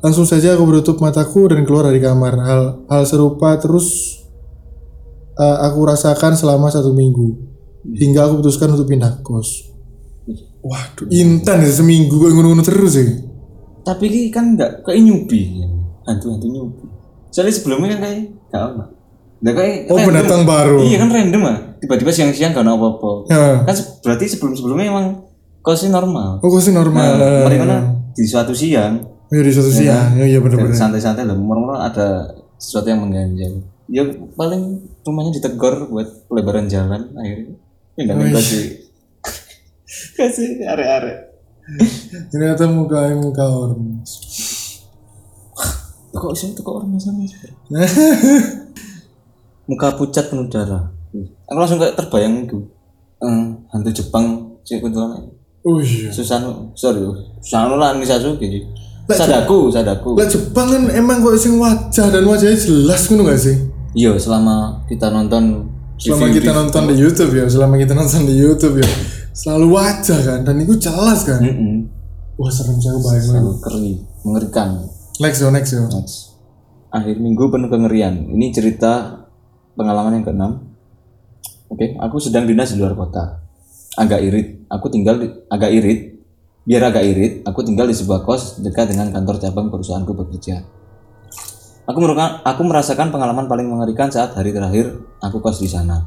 Langsung saja aku menutup mataku dan keluar dari kamar. Hal, hal serupa terus uh, aku rasakan selama satu minggu. Hingga aku putuskan untuk pindah kos. Waduh, intan ya seminggu gue ngono-ngono terus ya. Tapi ini kan nggak kayak nyubi, hantu-hantu nyubi. Soalnya sebelumnya kan kayak nggak apa. Nggak kayak Oh, pendatang baru. Iya kan random ah. Tiba-tiba siang-siang gak ada apa-apa. Ya. Kan berarti sebelum-sebelumnya emang kosnya normal. Oh, kok sih normal. Nah, mereka kan di suatu siang Oh, iya di suatu siang. Ya, iya dan benar-benar. santai-santai lah. Murmur ada sesuatu yang mengganjal. Ya paling rumahnya ditegor buat pelebaran jalan akhirnya. Ya nggak minta sih. Kasih are-are. Ternyata muka muka ormas. Kok sih kok orang sama Muka pucat penuh darah. Aku langsung kayak terbayang itu. Eh, hantu Jepang sih kuntilanak. Oh iya. Susano, sorry, Susano lah nih Sasuke sih. Sadaku, sadaku. Lah Jepang kan emang kok sing wajah dan wajahnya jelas ngono gak sih? Iya, selama kita nonton Selama review- kita nonton di YouTube ya, selama kita nonton di YouTube ya, selalu wajah kan dan itu jelas kan. Mm-mm. Wah serem saya bayang Selalu keri, mengerikan. Next yo, next yo. Next. Akhir minggu penuh kengerian. Ini cerita pengalaman yang keenam. Oke, aku sedang dinas di luar kota. Agak irit. Aku tinggal di, agak irit. Biar agak irit, aku tinggal di sebuah kos dekat dengan kantor cabang perusahaanku bekerja. Aku, meruka- aku merasakan pengalaman paling mengerikan saat hari terakhir aku kos di sana.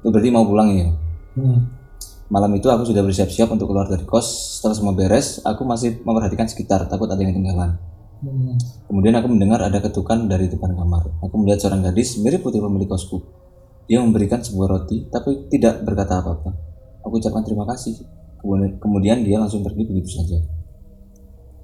Itu berarti mau pulang ya. Hmm. Malam itu aku sudah bersiap-siap untuk keluar dari kos. Setelah semua beres, aku masih memperhatikan sekitar, takut ada yang ketinggalan. Hmm. Kemudian aku mendengar ada ketukan dari depan kamar. Aku melihat seorang gadis mirip putih pemilik kosku. Dia memberikan sebuah roti, tapi tidak berkata apa-apa. Aku ucapkan terima kasih. Kemudian, kemudian dia langsung pergi begitu saja.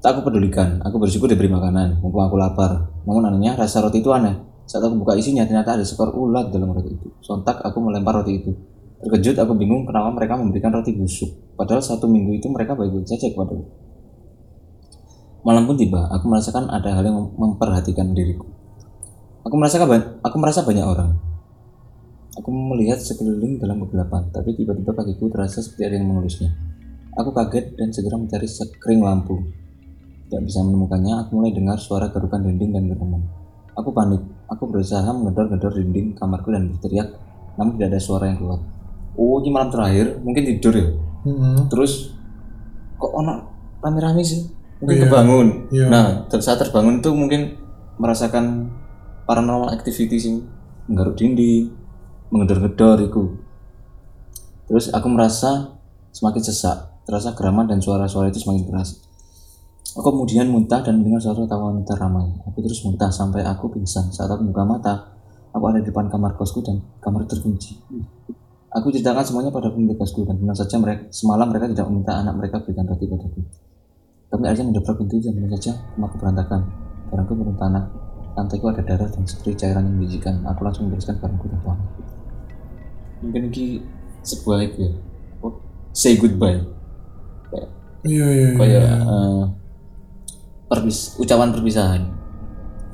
Tak aku pedulikan, aku bersyukur diberi makanan, mumpung aku lapar. Namun anehnya, rasa roti itu aneh. Saat aku buka isinya, ternyata ada seekor ulat dalam roti itu. Sontak aku melempar roti itu. Terkejut, aku bingung kenapa mereka memberikan roti busuk. Padahal satu minggu itu mereka baik-baik saja kepadaku. Malam pun tiba, aku merasakan ada hal yang mem- memperhatikan diriku. Aku merasakan ba- aku merasa banyak orang. Aku melihat sekeliling dalam kegelapan, tapi tiba-tiba kakiku terasa seperti ada yang mengelusnya. Aku kaget dan segera mencari sekring lampu. Tidak bisa menemukannya, aku mulai dengar suara kerukan dinding dan geraman. Aku panik. Aku berusaha menggedor-gedor dinding kamarku dan berteriak, namun tidak ada suara yang keluar. Oh, ini malam terakhir, mungkin tidur ya. Hmm. Terus kok ono rame-rame sih? Mungkin kebangun. Iya. Nah, saat terbangun tuh mungkin merasakan paranormal activity sih, menggaruk dinding, menggedor-gedor itu. Terus aku merasa semakin sesak, terasa geraman dan suara-suara itu semakin keras. Aku kemudian muntah dan mendengar suara tawa wanita ramai. Aku terus muntah sampai aku pingsan. Saat aku buka mata, aku ada di depan kamar kosku dan kamar terkunci. Aku ceritakan semuanya pada pemilik kosku dan benar saja mereka semalam mereka tidak meminta anak mereka berikan roti padaku. Kami akhirnya mendobrak pintu dan benar saja rumahku berantakan. Barangku menurun tanah. Lantaiku ada darah dan seperti cairan yang menjijikan. Aku langsung membereskan barangku dan. Mungkin ini sebuah itu ya. Oh, say goodbye. Kayak Iya iya iya. kayak eh, perpis ucapan perpisahan.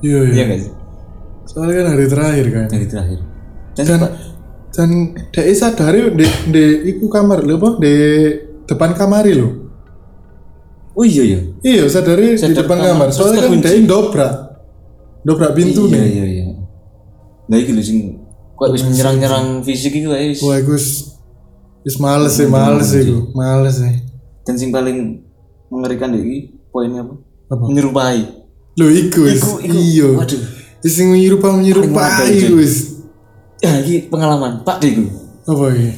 Iya iya. Iya sih? Soalnya kan hari terakhir kan. Dari terakhir. Dan, Dan sempat- dan dek sadari di di iku kamar lho apa di depan kamari lho. oh iya iya. Iya sadari di Sadar depan kamar, kamar. Soalnya kan dek dobrak. Dobrak pintu iya nih. iya iya. Nah iki lho sing kok wis menyerang-nyerang fisik iki kayak wis. Wah iku wis wis males sih, males sih iku. Males sih. Dan sing paling mengerikan iki poinnya apa? Apa? Menyerupai. Lho iku wis. Iya. waduh. Sing menyerupai menyerupai wis. Ya iki pengalaman Pak Diku. Apa iki?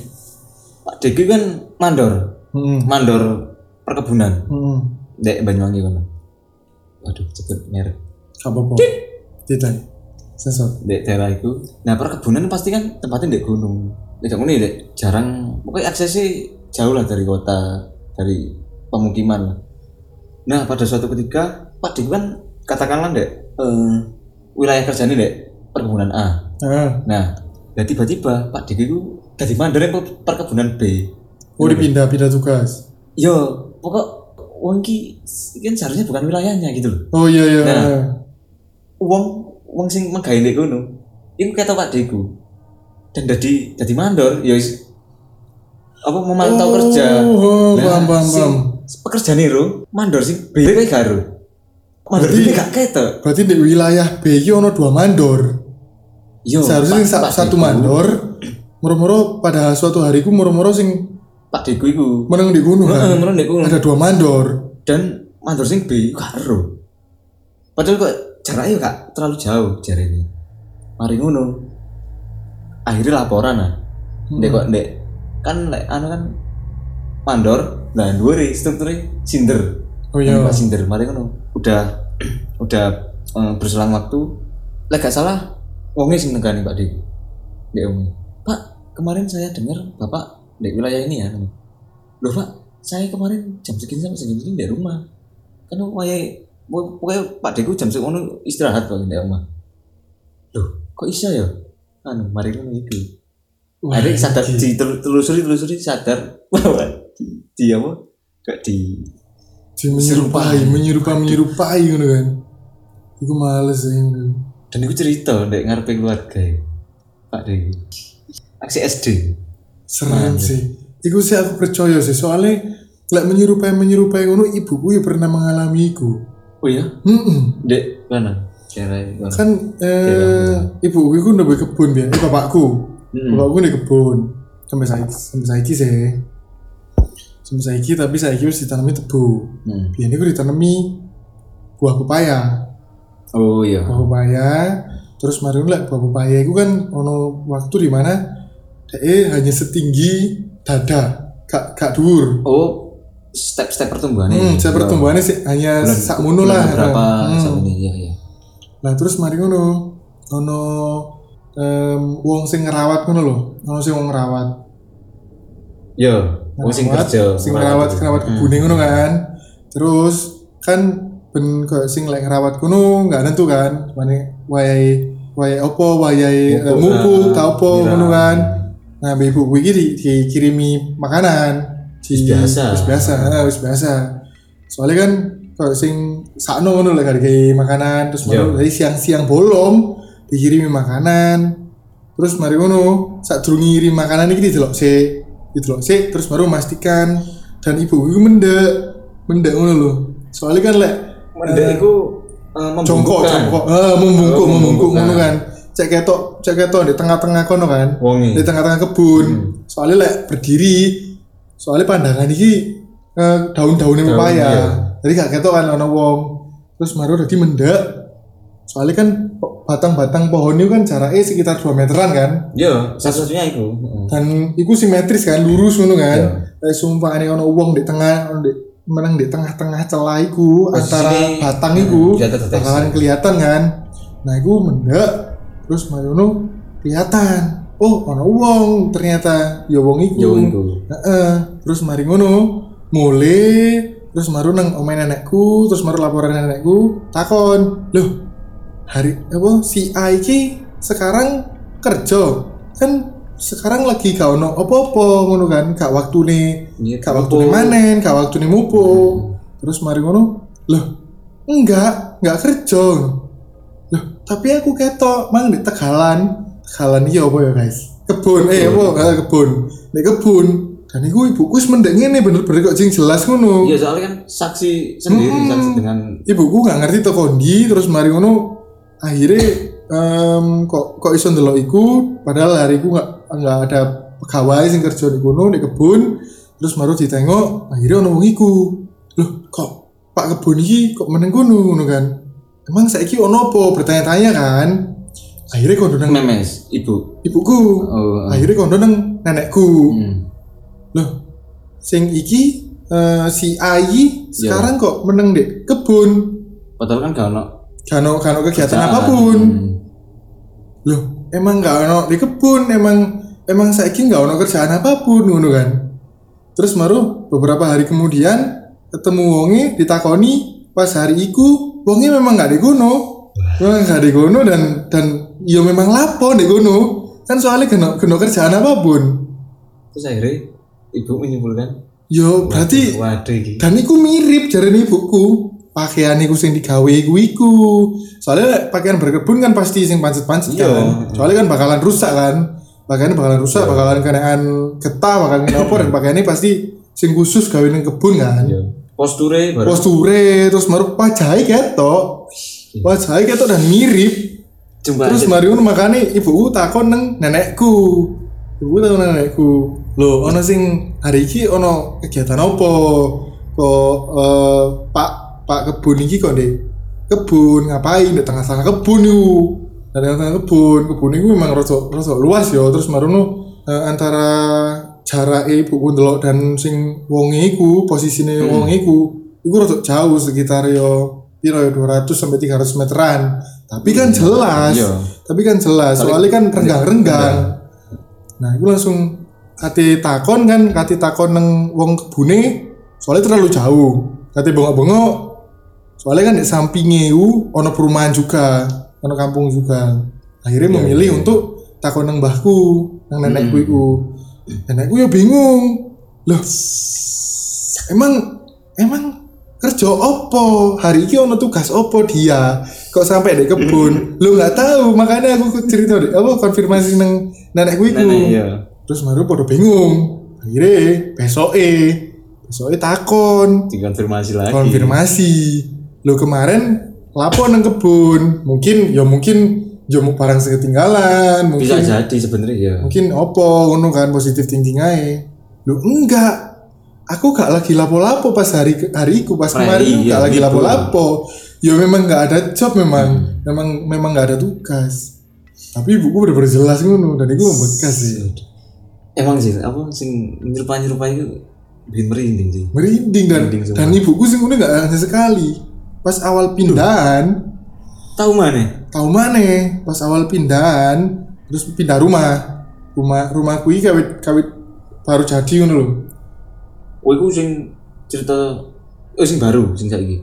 Pak Deki kan mandor, Heeh. mandor perkebunan Heeh. Dek Banyuwangi kono. Waduh, cepet merek. Gak apa-apa. Tidak. Sensor. Dek daerah itu. Nah, perkebunan pasti kan tempatnya di gunung. Dek gunung dek jarang pokoknya aksesnya jauh lah dari kota, dari pemukiman lah. Nah, pada suatu ketika Pak Deki kan katakanlah dek eh, wilayah kerjanya dek perkebunan A. Heeh. Nah, dan tiba-tiba Pak Diki itu jadi mandor yang per- perkebunan B. Oh dipindah pindah tugas. Yo, pokok wong ki kan seharusnya bukan wilayahnya gitu loh. Oh iya iya. Nah. Wong wong sing megawe ndek kono. Iku kata Pak Deku. Dan jadi jadi mandor ya apa memantau kerja. Oh, Nah, sing paham. Pekerjaan itu mandor sing B kayak karo. Mandor Berarti- B gak ketok. Berarti di wilayah B iki ono dua mandor. Yo, Seharusnya Pak- Pak satu Deku- mandor moro-moro pada suatu hari ku moro-moro sing Pak Deku iku. meneng di gunung kan. menurut ndek kono. Ada dua mandor. dan mandor sing B karo padahal kok jaraknya gak terlalu jauh jari ini mari ngono akhirnya laporan lah ndek kok ndek kan lek anu kan mandor nah dua strukturnya sinder. Oh iya. Pak sinder. Mari ngono. Udah udah eh, berselang waktu. Lek gak salah. Wongnya sing negani Pak Dik Dek Umi Pak kemarin saya dengar Bapak di wilayah ini ya loh Pak saya kemarin jam segini sampai segini di rumah. Kan wayahe pokoknya Pak Deku jam segini istirahat kok di rumah. Loh kok bisa ya? Anu mari ngono itu ada sadar iki. di tel- telusuri telusuri sadar. Bahwa di, di apa gak di Di menyerupai, menyerupai, menyerupai ngono kan. Iku males ya. dan itu cerita ndek ngarepe keluarga ya, Pak Deku aksi SD Serem sih. Iku sih aku percaya sih soalnya lek menyerupai menyerupai ngono ibuku ya pernah mengalami iku. oh iya Heeh. Dek, mana? Cara mana? Kan eh ibuku iku ndek kebun biar, eh, bapakku. Hmm. Bapakku ndek kebun. Sampai saiki, sampai saiki sih. Sampai saiki tapi saiki wis ditanami tebu. Hmm. Biyen iku ditanami buah pepaya. Oh iya. buah pepaya terus mari lek buah pepaya itu kan ono waktu di mana dia hanya setinggi dada gak gak dhuwur Oh, step-step pertumbuhannya. hmm, saya pertumbuhannya sih hanya sak bulan lah Berapa Hmm. ini? Iya, iya. nah terus mari ngono ono em, wong sing ngerawat ngono lho ono sing wong ngerawat Yo, oh sing Ngerawat, kerja. sing ngerawat ngerawat Hmm. ngono kan terus kan ben sing lek ngerawat kuno nggak tentu kan mana wayai wayai opo wayai eh, Mupuk, mupuk ah, ta opo nyiram. ngono kan nah ibu gue iki di, dikirimi makanan di biasa. wis biasa ah, wis biasa soalnya kan kalau sing sakno ngono lek hargai makanan terus Yo. baru dari siang-siang bolong dikirimi makanan terus mari ngono saat durung ngirim makanan iki didelok sik didelok sik terus baru memastikan dan ibu gue mendek mendek ngono lho. Soalnya kan lek Mendek itu eh, jongkok membungkukkan. jongkok. Ah membungkuk Oh, membungkuk membungkukkan. ngono kan. Cek ketok cek ketok di tengah-tengah kono kan. Wongi. di tengah-tengah kebun. Soalnya lek berdiri soalnya pandangan iki eh, daun-daunnya Daun, pepaya iya. jadi gak ketok kan ono wong. Terus baru dadi mendek soalnya kan batang-batang pohon itu kan jaraknya sekitar 2 meteran kan Yo, satu-satunya itu. Dan iku simetris kan lurus ngono kan Iya. kayak sumpah ini ono wong di tengah di menang di tengah-tengah celah iku Posisi antara batang iku kelihatan deteksi. bakalan kelihatan kan nah iku mendek terus mayono kelihatan oh ono wong ternyata ya wong iku Yo itu. Heeh. terus mari ngono mulai terus maru nang omah nenekku terus maru laporan nenekku takon loh hari apa si A iki sekarang kerja. Kan sekarang lagi gak ono apa-apa ngono kan? Gak waktu nih Iya, gak waktu nih manen gak waktu nih mupo terus mari ngono loh enggak enggak kerja. Loh tapi aku ketok mang di tegalan. Tegalan iya apa ya guys? Kebun eh apa? Eh, kebun. Di kebun. Dan iku ibuku wis mendek ngene bener-bener kok jing jelas ngono. Iya, soalnya kan saksi sendiri, Hmm. saksi dengan ibuku nggak ngerti to kondi terus mari ngono akhirnya em, kok kok iso ndelok iku padahal hari iku nggak nggak ada pegawai sing kerja di kono di kebun. Terus baru ditengok akhirnya ono wong iku. Loh kok pak kebun iki kok meneng kono ngono kan? Emang saiki ono apa? Bertanya-tanya kan? Akhirnya kondo nang memes ibu. Ibuku. Oh akhirnya kondo nang nenekku. Hmm. loh sing iki eh, si Ayi Iya. sekarang kok meneng dek kebun? Padahal kan gak ono kano kano kegiatan kerjaan. apa pun. Loh emang gak ono di kebun emang emang saiki gak ono kerjaan apa pun ngono kan? Terus maru beberapa hari kemudian ketemu wonge ditakoni pas hari iku wonge memang gak di kono. Memang gak di kono dan dan ya memang lapo di kono. Kan soalnya kena kena kerjaan apa pun. Terus akhirnya ibu menyimpulkan yo berarti waduh dan iku mirip jare ibuku pakaian iku sing digawe iku iku. Soalnya pakaian berkebun kan pasti sing pancet-pancet Iya. kan. Soalnya kan bakalan rusak kan. Pakaiannya bakalan rusak bakalan kenaan getah bakalan kena apa dan pakaiannya pasti sing khusus gawe ning kebun kan. Iya. posture posture terus maru pajahe ketok. Pajahe ketok dan mirip. Coba terus mari makane ibuku takon nang nenekku. Ibuku takon nang nenekku lho ono sing hari iki ono kegiatan apa? Kok eh, pak pak kebun iki kok deh kebun ngapain? Di tengah-tengah kebun yuk dan di tengah kebun. Kebun itu memang rosok rosok luas ya. Terus marono eh, antara jarak ibuku ndelok dan sing wonge iku posisine wonge iku iku rosok jauh sekitar yo piro ya 200 sampai 300 meteran. Tapi kan jelas. Iya. tapi kan jelas. Soalnya kan renggang-renggang. nah itu langsung kate takon kan kate takon neng wong kebune soalnya terlalu jauh. Kate bongok-bongok soalnya kan di sampingnya itu ono perumahan juga ono kampung juga. Akhirnya memilih untuk takon neng mbahku neng nenekku itu nenekku ya bingung. Loh emang emang kerja opo hari ini ono tugas opo dia? Kok sampai di kebun? Lu nggak tahu. Makanya aku cerita deh apa konfirmasi neng nenekku itu nenek iya. Terus baru pada bingung. Akhirnya besok eh besok takon. Dikonfirmasi lagi. Konfirmasi lu kemarin lapor neng kebun? Mungkin ya mungkin ya mau barang sing ketinggalan bisa mungkin jadi sebenarnya ya mungkin opo ngono kan positif thinking aja lu enggak. Aku gak lagi lapo-lapo pas hari hariku pas Nah, kemarin iya, gak lagi gitu. lapo-lapo. Ya memang gak ada job memang. Memang memang gak ada tugas. Tapi ibuku bener-bener jelas ngono dan itu membekas sih. Emang sih apa sing nyerupa nyerupa itu bikin merinding sih. Merinding dan Merinding semua. dan ibuku sih ngono gak hanya sekali pas awal pindahan. Tahu mana? Tahu mana? Pas awal pindahan terus pindah rumah. Rumah rumahku ini kawit kawit baru jadi ngono loh oh itu sing cerita oh sing baru sing saiki.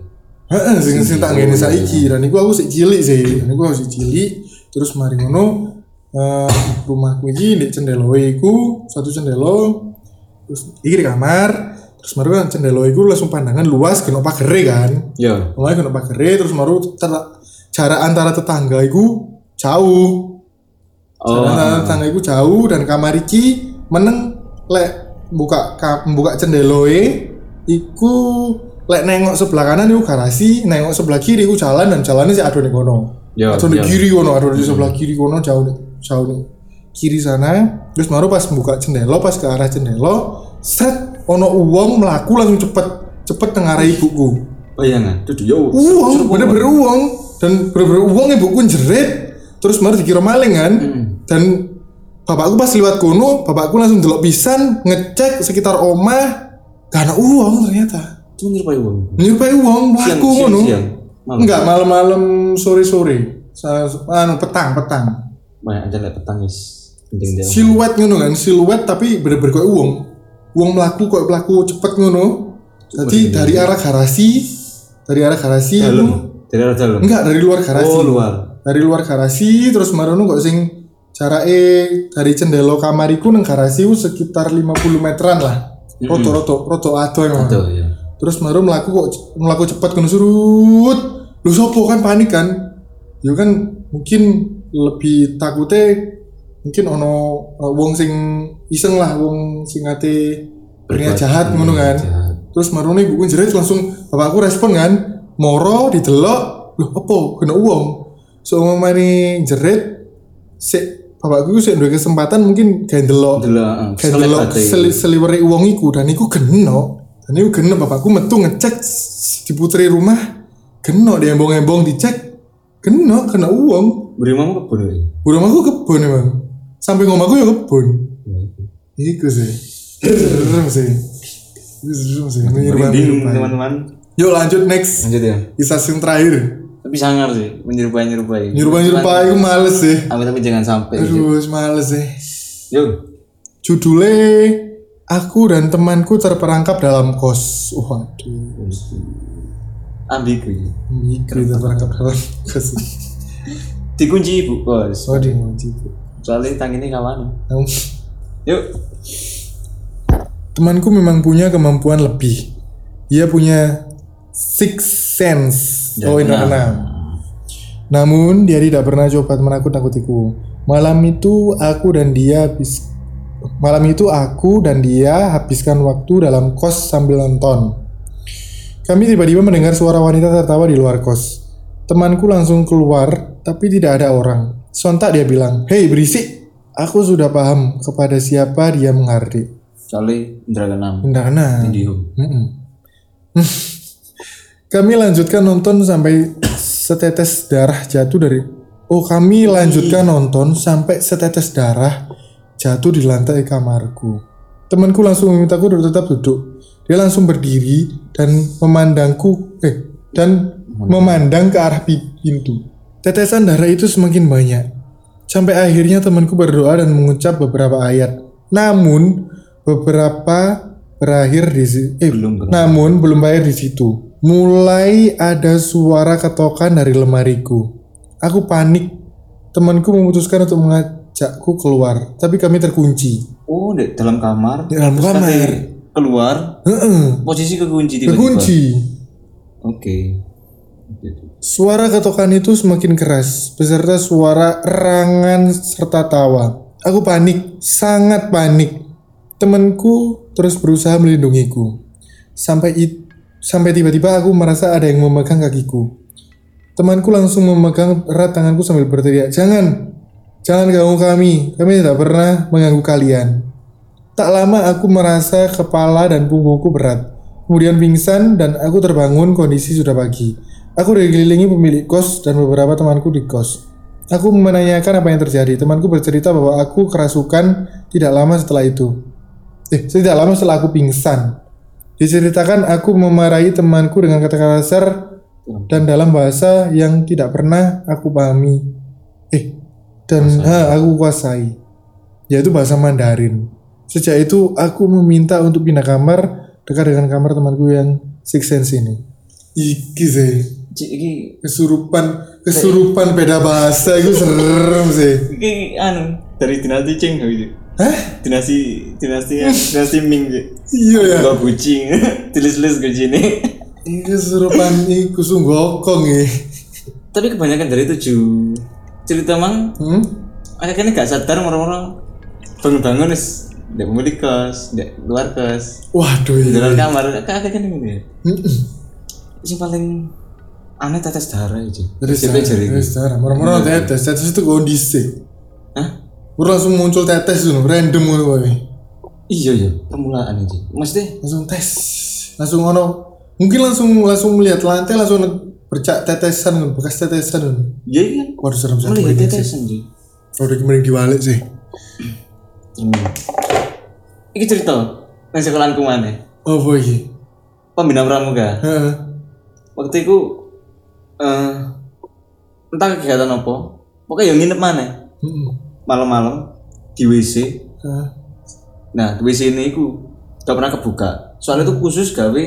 Heeh, sing sing tak ngene saiki. dan iku aku sik cilik sih. Dan iku aku sik cilik. Terus mari ngono eh rumahku iki di cendeloe iku satu cendelo terus iki di kamar terus maru kan cendelo iku langsung pandangan luas kena pagere kan. ya Mulai kena pagere terus maru jarak antara tetangga iku jauh. oh Jarak antara tetangga iku jauh dan kamar iki meneng lek buka ka, buka cendeloe iku lek nengok sebelah kanan iku garasi, nengok sebelah kiri iku jalan dan jalannya sih ada di kono. Ada di ya. kiri kono, ada di sebelah kiri kono jauh nih, jauh nih. Kiri sana, terus baru pas buka jendela, pas ke arah jendela, set ono uang melaku langsung cepet cepet tengah ibuku. bayangan tuh yo. Uang, bener-bener uang. Dan bener-bener uang ibuku jerit, terus baru dikira maling kan, dan bapakku pas lewat kono, bapakku langsung delok pisan ngecek sekitar omah, gak ada uang ternyata. cuma nyerupai uang? Nyerupai uang melaku ngono. Enggak, malam-malam sore-sore. Anu petang, petang. banyak aja lihat petang is dia Siluet ngono kan, siluet tapi bener-bener kayak uang. Uang melaku kok melaku cepet ngono. Jadi dari arah garasi, dari arah garasi dalam dari arah dalam enggak dari luar garasi. oh luar Dari luar garasi terus marono kok sing jarake dari cendelo kamariku nang garasi sekitar 50 meteran lah. Roto-roto, roto ado emang. tuh ya Terus baru melaku kok melaku cepat kan surut. Lu sopo kan panik kan? Ya kan mungkin lebih takutnya mungkin ono uh, wong sing iseng lah wong sing ate berniat jahat ngono kan. jahat. Terus marune ibuku jerit langsung bapakku respon kan, moro didelok, loh apa kena uang. So mamane jerit sik bapakku sik duwe kesempatan mungkin gawe delok Delok, kayak delok seli seliweri uang iku dan iku geno dan iku geno bapakku metu ngecek di putri rumah geno dia embong-embong dicek geno kena uang beri mamu kebun ya Burung aku kebun emang. Sampai ngomongku ya kebun. Iku sih. Serem sih. Iku serem sih. Menyerupai menyerupai. teman-teman Yuk lanjut next. lanjut ya Kisah yang terakhir. tapi sangar sih menyerupai nyerupai Nyerupai nyerupai aku males sih. tapi tapi jangan sampai Aduh, males sih. yuk Judulnya Aku dan temanku terperangkap dalam kos. Waduh. ambigu ya. Mikir terperangkap dalam kos. dikunci ibu bos Oh, di ngunci. Soalnya tang ini kawan yuk Temanku memang punya kemampuan lebih. Ia punya six sense. Oh, Ya, indra keenam. Namun dia tidak pernah coba menakut-nakutiku. Malam itu aku dan dia habis Malam itu aku dan dia habiskan waktu dalam kos sambil nonton. Kami tiba-tiba mendengar suara wanita tertawa di luar kos. Temanku langsung keluar, tapi tidak ada orang. Sontak dia bilang, Hei berisik, aku sudah paham kepada siapa dia menghardik. soalnya indra Indah Indium Mm-mm. kami lanjutkan nonton sampai setetes darah jatuh dari Oh kami lanjutkan nonton sampai setetes darah jatuh di lantai kamarku. Temanku langsung memintaku untuk tetap duduk. Dia langsung berdiri dan memandangku eh dan memandang ke arah pi- pintu. Tetesan darah itu semakin banyak. Sampai akhirnya temanku berdoa dan mengucap beberapa ayat. Namun beberapa berakhir di eh, Belum namun belum berakhir di situ. Mulai ada suara ketokan dari lemariku. Aku panik. Temanku memutuskan untuk mengajakku keluar, tapi kami terkunci. oh di dalam kamar Di dalam kamar. keluar Heeh, posisi kekunci tiba-tiba terkunci. oke Suara ketokan itu semakin keras, beserta suara erangan serta tawa. Aku panik, sangat panik. Temanku terus berusaha melindungiku. Sampai sampai tiba-tiba aku merasa ada yang memegang kakiku. Temanku langsung memegang erat tanganku sambil berteriak, "Jangan! Jangan ganggu kami. Kami tidak pernah mengganggu kalian." Tak lama aku merasa kepala dan punggungku berat. Kemudian pingsan dan aku terbangun kondisi sudah pagi. Aku dikelilingi pemilik kos dan beberapa temanku di kos. Aku menanyakan apa yang terjadi. Temanku bercerita bahwa aku kerasukan tidak lama setelah itu. Eh, tidak lama setelah aku pingsan. Diceritakan aku memarahi temanku dengan kata-kata kasar dan dalam bahasa yang tidak pernah aku pahami. Eh, dan ha, aku kuasai yaitu bahasa Mandarin. Sejak itu aku meminta untuk pindah kamar dekat dengan kamar temanku yang six sense ini. Iki sih Cik, iki kesurupan kesurupan beda bahasa itu serem sih. iki anu dari dinasti Cing gitu Hah? dinasti dinasti dinasti Ming Cik. Iya ya. Gak kucing tulis-tulis ke sini Ini kesurupan iku sunggokong ya. tapi kebanyakan dari itu Ju cerita mang Hmm? akhirnya gak sadar orang-orang bangun-bangun wis Dek pemilik kos, dek luar kos, Waduh di iya. dalam kamar, kayak kan ini ya. Yang paling aneh tetes darah itu. Dari Siapa sana, jari dari sana. Murah-murah tetes, tetes itu kondisi. Hah? Baru langsung muncul tetes itu, random gitu woy. Iya ya, permulaan aja. Maksudnya Langsung tes, langsung ono. Mungkin langsung langsung melihat lantai langsung bercak tetesan, bekas tetesan. iya kan Waduh serem serem. melihat tetesan sih. Udah mending diwalik sih. Iki cerita nang sekolahanku mana? Oh boy. Pembina pramuka. Heeh. Waktu itu eh entah kegiatan apa, pokoknya yang nginep mana Heeh. malam-malam di WC. Nah, di WC ini aku gak pernah kebuka. Soalnya itu khusus gawe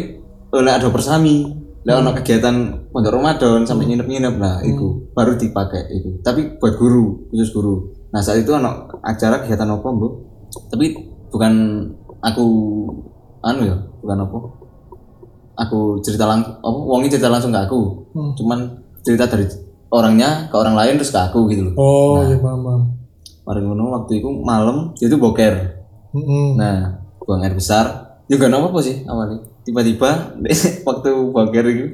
oleh ada persami. Lah ono kegiatan pondok Ramadan sampai nginep-nginep lah itu baru dipakai itu. Tapi buat guru, khusus guru. Nah, saat itu ono acara kegiatan apa, Bu? Tapi bukan aku anu ya, bukan apa? Aku cerita langsung, apa? Wongi cerita langsung ke aku. Hmm. Cuman cerita dari orangnya ke orang lain terus ke aku gitu loh. Oh iya paham paham. Mari ngono waktu itu malam dia tuh boker. Heeh. Nah, buang air besar. Juga nggak apa-apa sih awalnya. Tiba-tiba waktu boker itu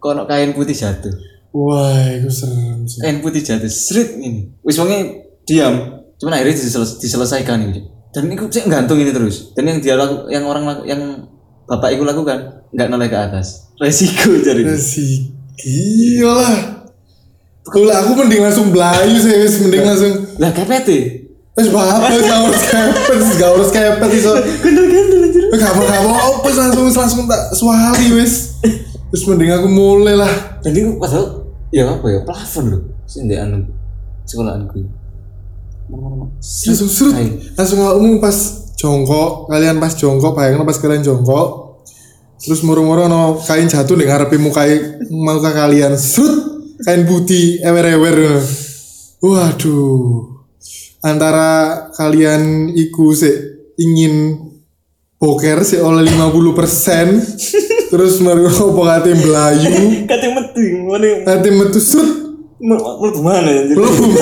kok ono kain putih jatuh. Wah, itu serem sih. Kain putih jatuh, seret ini. Wis wonge diam. Cuman akhirnya diseles- diselesaikan ini. Dan itu sih gantung ini terus. Dan yang dia laku, yang orang laku, yang bapak itu lakukan nggak naik ke atas. Resiko jadi. Si gila. Kalau aku mending langsung belayu sih, wis mending langsung Lah kepet e. wis apa gak harus kepet, gak harus kepet iso. Gandel-gandel anjir. Wis gak apa-apa, apa wis langsung langsung tak suari wis. Terus mending aku mulai lah. Dan itu padahal ya apa ya plafon loh. Anu sekolahanku. Langsung serut. Ayo. Langsung kamu pas jongkok, kalian pas jongkok, bayangin pas kalian jongkok. Terus murung-murung no kain jatuh nih ngarepe mukai muka kalian serut kain putih ewer-ewer. Waduh. Antara kalian iku sih ingin poker sih oleh 50% terus mari opo kate melayu Kate metu ngene. kate metu serut Mlebu mana anjir? belum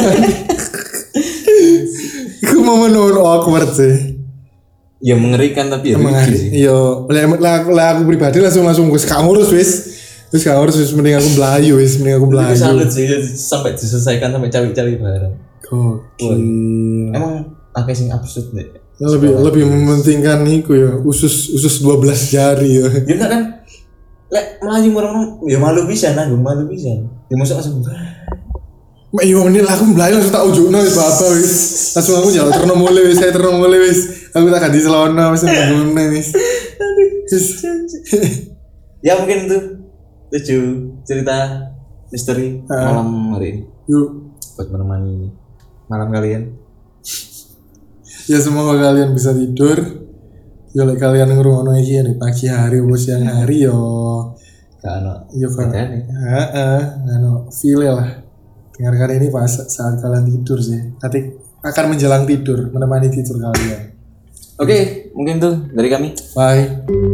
Iku momen awkward sih Ya mengerikan tapi ya lucu hari sih. iya lah, lah, lah aku pribadi langsung langsung wis gak ngurus wis wis gak ngurus wis mending aku belayu wis mending aku Itu belayu salut sih sampai diselesaikan sampai cawi-cawi bareng. Gokil. Emang akeh sing absurd deh. lebih lebih mementingkan iku ya usus usus 12 jari ya Ya enggak kan? Lek melayu orang ya malu bisa nanggung malu bisa. Ya masuk langsung. Mak iya menit lah aku belayu langsung tak ujukno wis baba wis langsung aku jalan terno mulai wis saya terno mulai wis aku tak celana wis ngene wis. Wis. Ya mungkin itu. Tujuh cerita misteri malam hari ini. Yuk. Buat menemani malam kalian. ya semoga kalian bisa tidur. Ya lek kalian ngrungokno iki ya di pagi hari atau siang hari yo Gak ada. yo kan Bedanya. heeh ngono feel lah. Dengarkan ini pas saat kalian tidur sih. Nanti akan menjelang tidur menemani tidur kalian Oke, mungkin tuh dari kami. bye